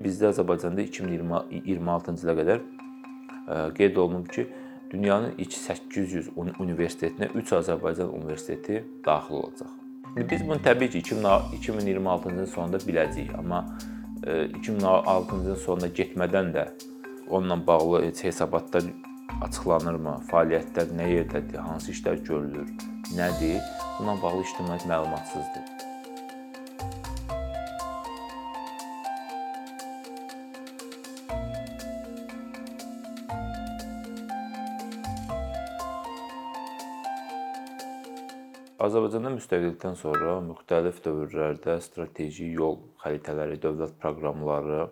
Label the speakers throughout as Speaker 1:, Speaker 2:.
Speaker 1: Bizdə Azərbaycanda 2026-cı ilə qədər ə, qeyd olunub ki, dünyanın ilk 800 universitetinə 3 Azərbaycan universiteti daxil olacaq. Biz bunu təbii ki 2026-cı sonunda biləcəyik, amma 2006-cı sonuna getmədən də onunla bağlı heç hesabatlar açıqlanırmı? Fəaliyyətlər nə yerdədir? Hansı işlər görülür? Nədir? Bununla bağlı ictimaiyyət məlumatsızdır. Azərbaycanda müstəqillikdən sonra müxtəlif dövrlərdə strateji yol xəritələri, dövlət proqramları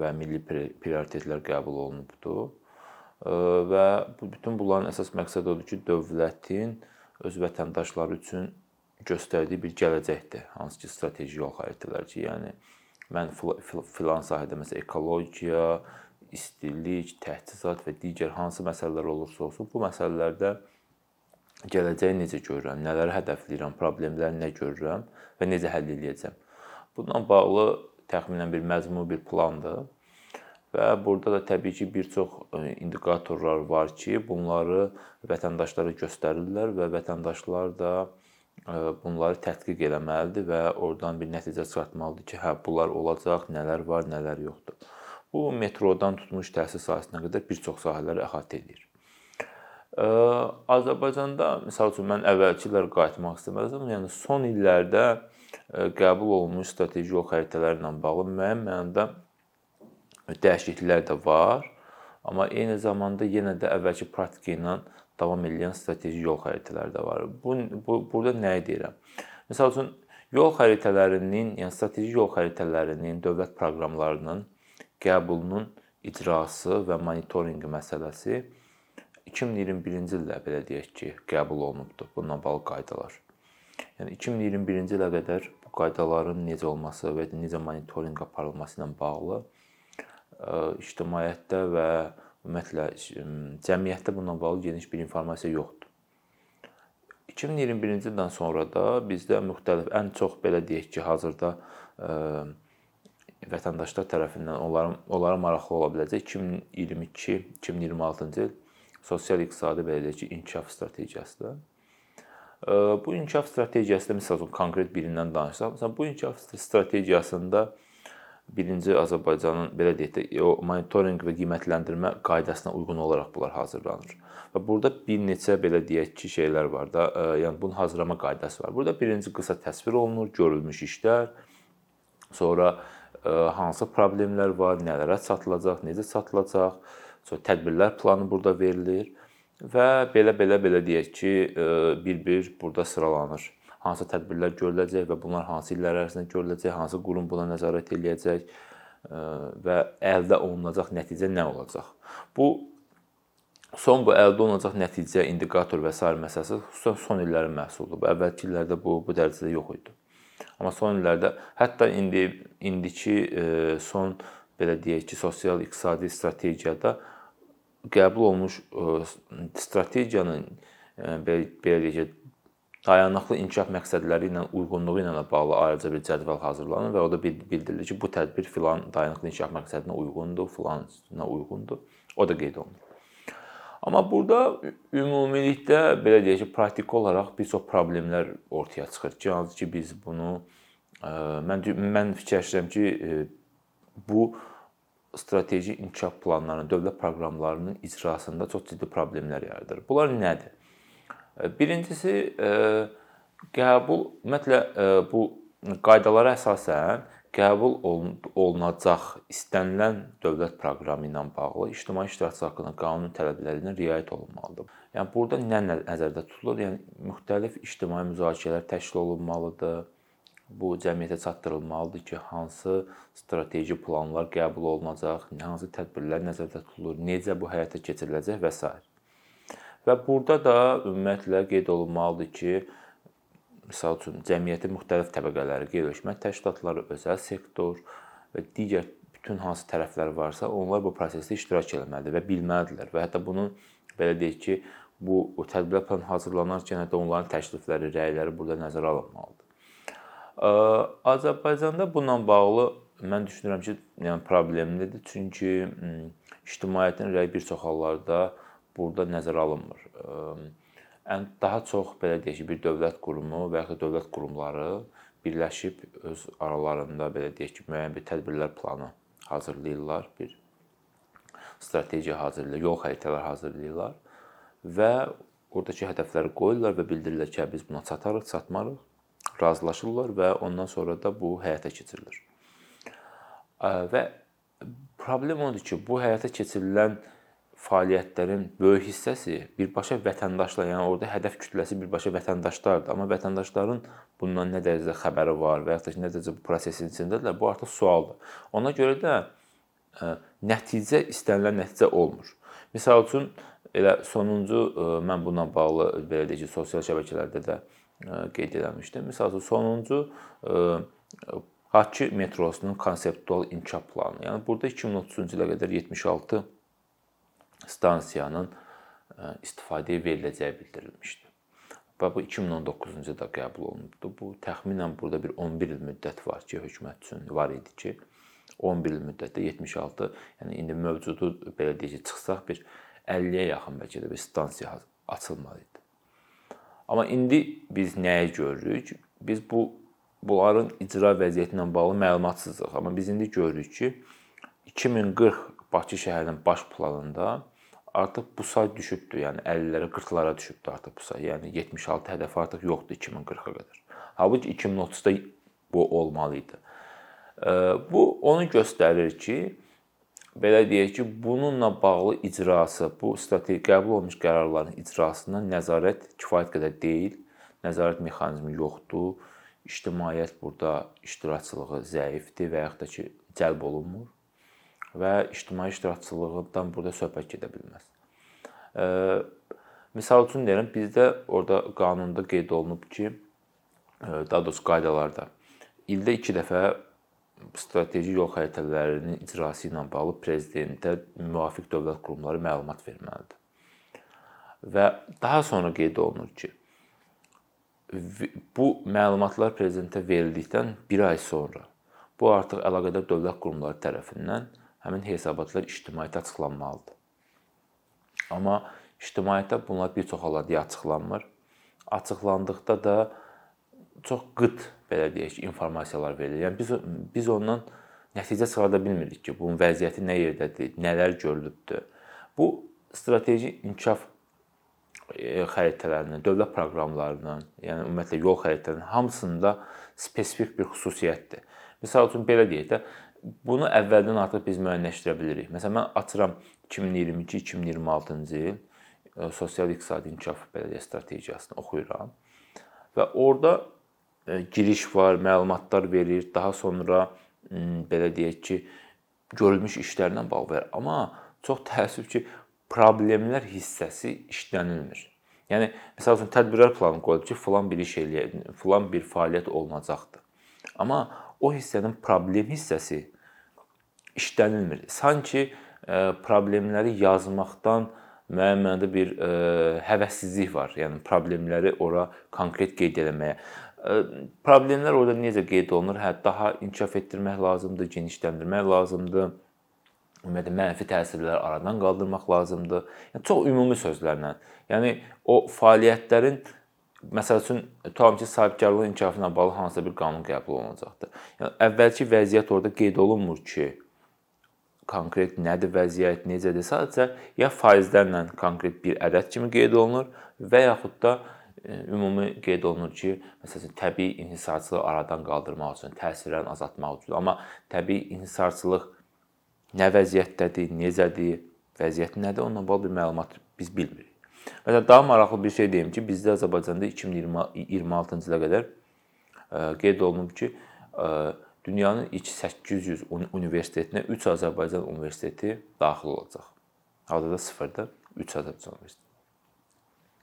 Speaker 1: və milli prioritetlər qəbul olunubdu. Və bütün bunların əsas məqsədi odur ki, dövlətin öz vətəndaşları üçün göstərdiyi bir gələcəkdir. Hansı ki, strateji yol xəritələri ki, yəni mən filan sahədə məsələn ekologiya, istilik, təchizat və digər hansı məsələlər olursa olsun, bu məsələlərdə gələcəyi necə görürəm, nələri hədəfləyirəm, problemləri nə görürəm və necə həll edəcəm. Bununla bağlı təxminən bir məzmun bir plandır. Və burada da təbii ki, bir çox e, indikatorlar var ki, bunları vətəndaşlara göstərirlər və vətəndaşlar da e, bunları tədqiq etməlidir və oradan bir nəticə çıxartmalıdır ki, hə bunlar olacaq, nələr var, nələr yoxdur. Bu metrodan tutmuş təhsil sahəsinə qədər bir çox sahələri əhatə edir. Azərbaycanda məsəl üçün mən əvvəlki illər qayıtmaq istəməzdim. Yəni son illərdə qəbul olunmuş strateji yol xəritələri ilə bağlı müəyyən mənada dəyişikliklər də var. Amma eyni zamanda yenə də əvvəlki praktika ilə davam edən strateji yol xəritələri də var. Bu, bu burada nəyi deyirəm? Məsəl üçün yol xəritələrinin, yəni strateji yol xəritələrinin, dövlət proqramlarının qəbulunun icrası və monitorinqi məsələsi 2021-ci ildə belə deyək ki, qəbul olunubdur bununla bağlı qaydalar. Yəni 2021-ci ilə qədər bu qaydaların necə olması və necə monitorinq aparılması ilə bağlı ictimaiyyətdə və ümumiyyətlə cəmiyyətdə bununla bağlı geniş bir informasiya yoxdur. 2021-ci ildən sonra da bizdə müxtəlif ən çox belə deyək ki, hazırda vətəndaşlar tərəfindən onların onlara maraqlı ola biləcək 2022-2026-cı il sosial-iqtisadi belə deyək ki, inkişaf strategiyasıdır. Bu inkişaf strategiyasında məsəl üçün konkret birindən danışsaq, məsələn bu inkişaf strategiyasında birinci Azərbaycanın belə deyək də o monitorinq və qiymətləndirmə qaydasına uyğun olaraq bunlar hazırlanır. Və burada bir neçə belə deyək ki, şeylər var da, yəni bunun hazırlama qaydası var. Burada birinci qısa təsvir olunur, görülmüş işlər, sonra hansı problemlər var, nələrə çatılacaq, necə çatılacaq, Sonra tədbirlər planı burada verilir və belə-belə belə deyək ki, e, bir-bir burada sıralanır. Hansı tədbirlər görüləcək və bunlar hansı illər ərzində görüləcək, hansı qurum buna nəzarət eləyəcək e, və əldə olunacaq nəticə nə olacaq? Bu son bu əldə olunacaq nəticə, indikator və sair məsələsi xüsusən son illərin məhsuludur. Bu əvvəlki illərdə bu bu dərəcədə yox idi. Amma son illərdə hətta indi indiki e, son belə deyək ki, sosial-iqtisadi strategiyada qəbul olunmuş strategiyanın belə belə deyək dayanıqlı inkişaf məqsədləri ilə uyğunluğu ilə bağlı ayrıca bir cədvəl hazırlanır və o da bildirilir ki, bu tədbir filan dayanıqlı inkişaf məqsədinə uyğundur, filanına uyğundur. O da qeyd olunur. Amma burada ümumilikdə belə deyək ki, praktik olaraq bir çox problemlər ortaya çıxır ki, hansı ki biz bunu mən mən fikirləşirəm ki, bu strateji inkişaf planlarının, dövlət proqramlarının icrasında çox ciddi problemlər yaradır. Bunlar nədir? Birincisi e, qəbul ümumiyyətlə e, bu qaydalara əsasən qəbul olunacaq istənilən dövlət proqramı ilə bağlı ictimai iştirakçı haqqında qanun tələblərinə riayət olunmalıdır. Yəni burada nə nəzərdə tutulur? Yəni müxtəlif ictimai müzakirələr təşkil olunmalıdır bu cəmiyyətə çatdırılmalıdır ki, hansı strateji planlar qəbul olunacaq, hansı tədbirlər nəzərdə tutulur, necə bu həyata keçiriləcək və s. Və burada da ümumiyyətlə qeyd olunmalıdır ki, məsəl üçün cəmiyyətin müxtəlif təbəqələri, qeyri-hökumət təşkilatları, özəl sektor və digər bütün hansı tərəflər varsa, onlar bu prosesdə iştirak etməlidir və bilməlidirlər və hətta bunu belə deyək ki, bu tədbirlər planı hazırlanarkən hətta onların təklifləri, rəyləri burada nəzərə alınmalıdır. Azərbaycanda bununla bağlı mən düşünürəm ki, yəni problemlidir. Çünki ictimaiyyətin rəyi bir çox hallarda burada nəzərə alınmır. Ən daha çox belə deyək ki, bir dövlət qurumu və ya dövlət qurumları birləşib öz aralarında belə deyək ki, müəyyən bir tədbirlər planı hazırlayırlar, bir strategiya hazırlayırlar, yol xəritələr hazırlayırlar və oradakı hədəfləri qoyurlar və bildirirlər ki, biz buna çatarıq, çatmarıq, razılaşırlar və ondan sonra da bu həyata keçirilir. Və problem odur ki, bu həyata keçirilən fəaliyyətlərin böyük hissəsi birbaşa vətəndaşlar, yəni orada hədəf kütləsi birbaşa vətəndaşlardır. Amma vətəndaşların bundan nə dərəcədə xəbəri var və ya da ki, nə dərəcə bu prosesin içindədirlər, bu artıq sualdır. Ona görə də ə, nəticə istənilən nəticə olmur. Məsəl üçün elə sonuncu ə, mən bununla bağlı belə deyək ki, sosial şəbəkələrdə də qeyd etmişdim. Məsəl üçün sonuncu Bakı metrosunun konseptual inkişaf planı. Yəni burada 2030-cu ilə qədər 76 stansiyanın istifadəyə veriləcəyi bildirilmişdi. Və bu 2019-cu ildə qəbul olunubdu. Bu təxminən burada bir 11 il müddət var ki, hökumət üçün var idi ki, 11 il müddətdə 76, yəni indi mövcudu belə deyək çıxsaq bir 50-yə yaxın bəlkə də bir stansiya açılmalı idi. Amma indi biz nəyi görürük? Biz bu bunların icra vəziyyəti ilə bağlı məlumatsızıq. Amma biz indi görürük ki, 2040 Bakı şəhərinin baş planında artıq bu say düşübdür. Yəni 50-lərə, 40-lara düşübdür artıq bu say. Yəni 76 hədəf artıq yoxdur 2040-a qədər. Halbuki 2030-da bu olmalı idi. Bu onu göstərir ki, belə deyək ki, bununla bağlı icrası, bu strateji qəbul olunmuş qərarların icrasına nəzarət kifayət qədər deyil. Nəzarət mexanizmi yoxdur. İctimaiyyət burada iştirakçılığı zəifdir və yaxud da ki, cəlb olunmur və ictimai iştirakçılığından burada söhbət gedə bilməz. Məsəl üçün deyirəm, bizdə orada qanunda qeyd olunub ki, daha doğrusu qaydalarda ildə 2 dəfə strateji yol xəritələrinin icrası ilə bağlı prezidentə müvafiq dövlət qurumları məlumat verməlidir. Və daha sonra qeyd olunur ki, bu məlumatlar prezidentə verildikdən 1 ay sonra bu artıq əlaqədar dövlət qurumları tərəfindən həmin hesabatlar ictimaiyyətə açıqlanmalıdır. Amma ictimaiyyətə bunlar bir çox hallarda açıqlanmır. Açıqlandıqda da çox qıt belə deyək informasiyalar verilir. Yəni biz biz ondan nəticə çıxarda bilmirik ki, bunun vəziyyəti nə yerdədir, nələr görülübdür. Bu strateji inkişaf e, xəritələrinin, dövlət proqramlarının, yəni ümumiyyətlə yol xəritələrinin hamısında spesifik bir xüsusiyyətdir. Məsəl üçün belə deyək də, Bunu əvvəldən artıq biz müəyyənləşdirə bilirik. Məsələn, mən açıram 2022-2026-cı il e, sosial iqtisadi inkişaf bələdiyyə strategiyasını oxuyuram və orada giriş var, məlumatlar verir, daha sonra belə deyək ki, görülmüş işlərlə bağlı verir. Amma çox təəssüf ki, problemlər hissəsi işlənilmir. Yəni məsəl üçün tədbirlər planı qoyulub ki, filan bir iş eləyək, filan bir fəaliyyət olunacaqdır. Amma o hissənin problem hissəsi işlənilmir. Sanki e, problemləri yazmaqdan müəyyən mənada bir e, həvəssizlik var. Yəni problemləri ora konkret qeyd etməyə. Problemlər orada necə qeyd olunur? Hə, daha inkişaf etdirmək lazımdır, genişləndirmək lazımdır. Ümumiyyətlə mənfi təsirləri aradan qaldırmaq lazımdır. Yəni çox ümumi sözlərlə. Yəni o fəaliyyətlərin məsəl üçün tutalım ki, sahibkarlıq inkişafı ilə bağlı hansısa bir qanun qəbul olunacaqdır. Yəni əvvəlki vəziyyət orada qeyd olunmur ki, konkret nədir vəziyyət, necədir? Sadəcə ya faizlərlə konkret bir ədəd kimi qeyd olunur və yaxud da ümumi qeyd olunur ki, məsələn, təbii inhisarçılığı aradan qaldırmaq üçün, təsirlərini azaltmaq üçün. Amma təbii inhisarçılıq nə vəziyyətdədir, necədir, vəziyyəti nədir? Onunla bağlı bir məlumat biz bilmirik. Məsələn, daha maraqlı bir şey deyim ki, bizdə Azərbaycanda 2026-cı ilə qədər qeyd olunub ki, dünyanın ilk 800 universitetinə 3 Azərbaycan universiteti daxil olacaq. Hazırda sıfırda 3 Azərbaycan universiteti.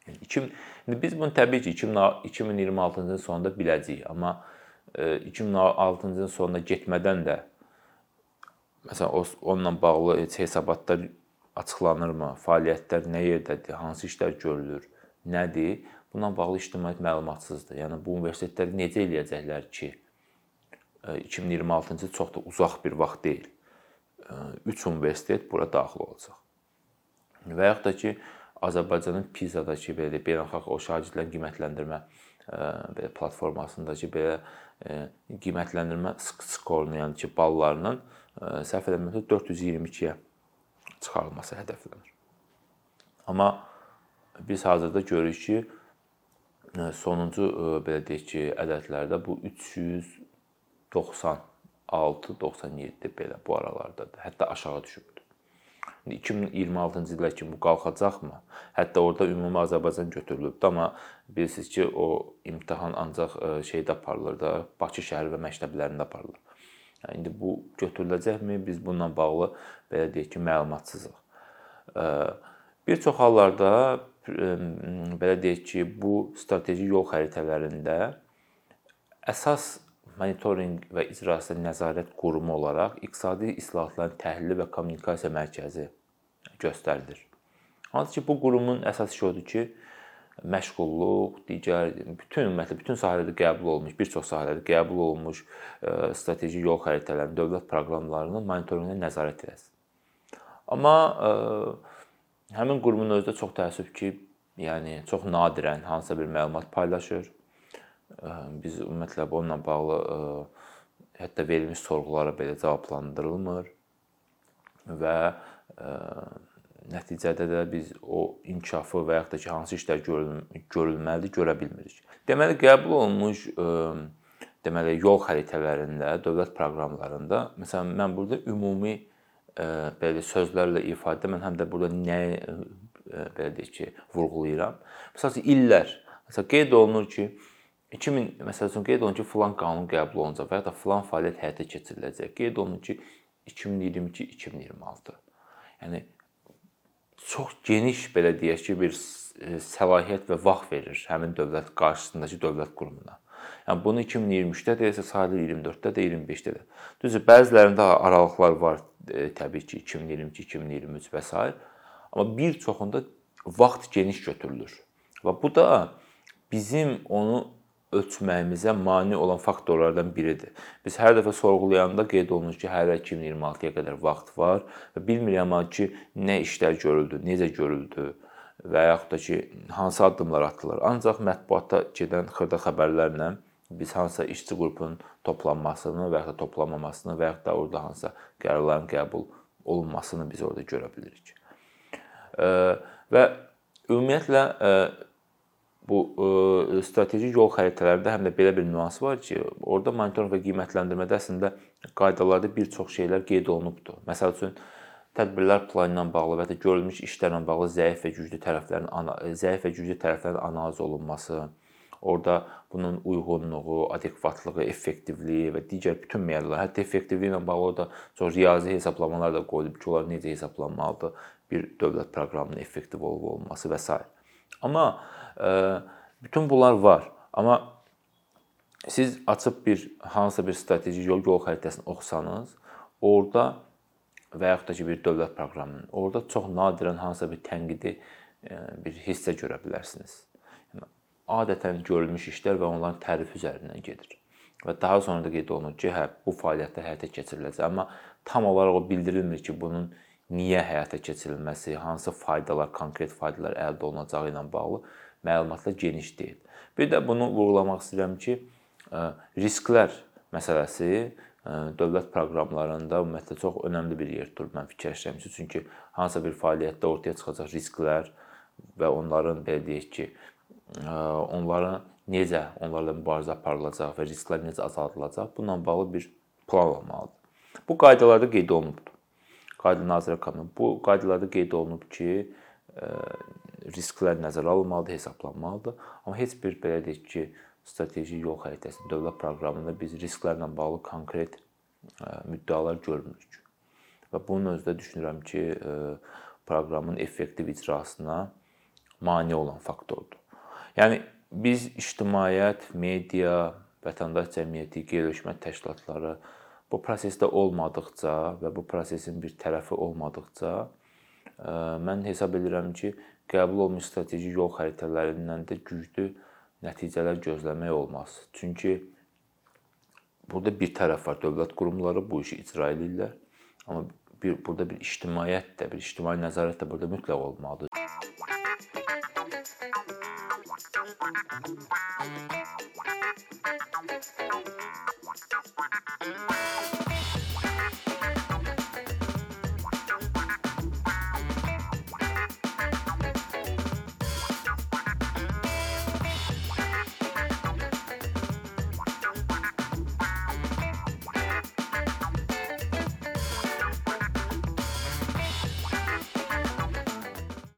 Speaker 1: Yəni 2000 indi biz bunu təbii ki 2026-cı ilin sonunda biləcəyik, amma 2006-cı ilin sonuna getmədən də məsələn onunla bağlı heç hesabatlar açıqlanırmı? Fəaliyyətlər nə yerdədir? Hansı işlər görülür? Nədir? Bununla bağlı ictimaiyyət məlumatsızdır. Yəni bu universitetlər necə eləyəcəklər ki, 2026-cı il çox da uzaq bir vaxt deyil. 3 universitet bura daxil olacaq. Və yaxud da ki, Azərbaycanın PISA-dakı belə beynəlxalq o şagirdlərin qiymətləndirmə belə platformasındakı belə qiymətləndirmə skorunu, yəni ki, ballarının səhv eləmirəmsə 422-yə çıxarılması hədəflənir. Amma biz hazırda görürük ki, sonuncu belə deyək ki, ədədlərdə bu 396, 97 belə bu aralardadır. Hətta aşağı düşübdür. 2026-cı ilə kimi bu qalxacaqmı? Hətta orada ümumi Azərbaycan götürülübdü, amma bilirsiniz ki, o imtahan ancaq şeydə aparılır da, Bakı şəhər və məktəblərində aparılır. Yəni indi bu götürüləcəkmi? Biz bununla bağlı belə deyək ki, məlumatsızıq. Bir çox hallarda belə deyək ki, bu strateji yol xəritələrində əsas monitorinq və icrasına nəzarət qurumu olaraq İqtisadi İslahatların Təhlili və Kommunikasiya Mərkəzi göstərilir. Hansı ki, bu qurumun əsas işi odur ki, məşğulluq, digər bütün ümumiyyətlə bütün sahələrdə qəbul olunmuş, bir çox sahələrdə qəbul olunmuş strateji yol xəritələrinin, dövlət proqramlarının monitorinqinə nəzarət etsin. Amma həmin qurumun özü də çox təəssüf ki, yəni çox nadirən hansısa bir məlumat paylaşır. Biz ümumiyyətlə bununla bağlı hətta verilmiş sorğulara belə cavablandırılmır və nəticədə də biz o inkişafı və yaxud da ki, hansı işlər görülməlidir, görə bilmirik. Deməli, qəbul olunmuş deməli yol xəritələrində, dövlət proqramlarında, məsələn, mən burada ümumi belə sözlərlə ifadə mən həm də burada nə belə deyək ki, vurğulayıram. Məsələn, illər. Məsələn, qeyd olunur ki, 2000 məsəl üçün qeyd olunur ki, filan qanun qəbul olunacaq və ya da filan fəaliyyət həyata keçiriləcək. Qeyd olunur ki, 2022-2026. Yəni çox geniş belə deyək ki, bir e, səlahiyyət və vaxt verir həmin dövlət qarşısındakı dövlət qurumuna. Yəni bunu 2023-də də, sayılır 24-də də, 25-də də. Düzdür, bəzilərində aralıqlar var, e, təbii ki, 2022, 2023 və s. Amma bir çoxunda vaxt geniş götürülür. Və bu da bizim onu ölçməyimizə mane olan faktorlardan biridir. Biz hər dəfə sorğulayanda qeyd olunur ki, hələ 2026-ya qədər vaxt var və bilmirəm ki, nə işlər görüldü, necə görüldü və yaxud da ki, hansı addımlar atılır. Ancaq mətbuatda gedən xırda xəbərlərlə biz hansısa işçi qrupunun toplanmasını və ya da toplanmamasını və ya da orada hansısa qərarların qəbul olunmasını biz orada görə bilirik. Və ümumiyyətlə bu e, strateji yol xəritələrində həm də belə bir nüans var ki, orada monitorinq və qiymətləndirmədə əslində qaydalarda bir çox şeylər qeyd olunubdur. Məsəl üçün tədbirlər planı ilə bağlı və ya görülmüş işlərlə bağlı zəif və güclü tərəflərin zəif və güclü tərəflərin analiz olunması, orada bunun uyğunluğu, adekvatlığı, effektivliyi və digər bütün meyarlar, hətta effektivliyi ilə bağlı da çox riyazi hesablamalar da qoyulub ki, onlar necə hesablanmalıdır bir dövlət proqramının effektiv olub-olmaması və s. Amma Bütün bunlar var. Amma siz açıb bir hansısa bir strateji yol yol xəritəsini oxusanız, orada və yaxud da ki bir dövlət proqramının, orada çox nadirən hansısa bir tənqidi bir hissə görə bilərsiniz. Yəni adətən görülmüş işlər və onların tərifi üzərindən gedir. Və daha sonra da qeyd olunur ki, hə bu fəaliyyətlər həyata keçiriləcək, amma tam olaraq o bildirilmir ki, bunun niyə həyata keçirilməsi, hansı faydalar, konkret faydalar əldə olunacağı ilə bağlı məlumatlar geniş deyil. Bir də bunu vurğulamaq istəyirəm ki, risklər məsələsi dövlət proqramlarında ümumiyyətlə çox önəmli bir yer tutur mən fikirləşirəm ki, çünki hansısa bir fəaliyyətdə ortaya çıxacaq risklər və onların belə deyək ki, onların necə onlarla mübarizə aparılacaq və risklər necə azaldılacaq, bununla bağlı bir plan olmalıdır. Bu qaydalarda qeyd olunubdur. Qayda Nazirə Kanunu bu qaydalarda qeyd olunub ki, risklər nəzərə alınmalıdır, hesablanmalıdır. Amma heç bir belə deyək ki, strateji yol xəritəsi dövlət proqramında biz risklərlə bağlı konkret müddəalar görmürük. Və bunun özü də düşünürəm ki, proqramın effektiv icrasına mane olan faktordur. Yəni biz ictimaiyyət, media, vətəndaş cəmiyyəti, qeyri-hökumət təşkilatları bu prosesdə olmadıqca və bu prosesin bir tərəfi olmadıqca mən hesab edirəm ki, qəbul olunmuş strateji yol xəritələrindən də güclü nəticələr gözləmək olmaz. Çünki burada bir tərəf var, dövlət qurumları bu işi icra edirlər. Amma bir burada bir ictimaiyyət də, bir ictimai nəzarət də burada mütləq olmalıdır.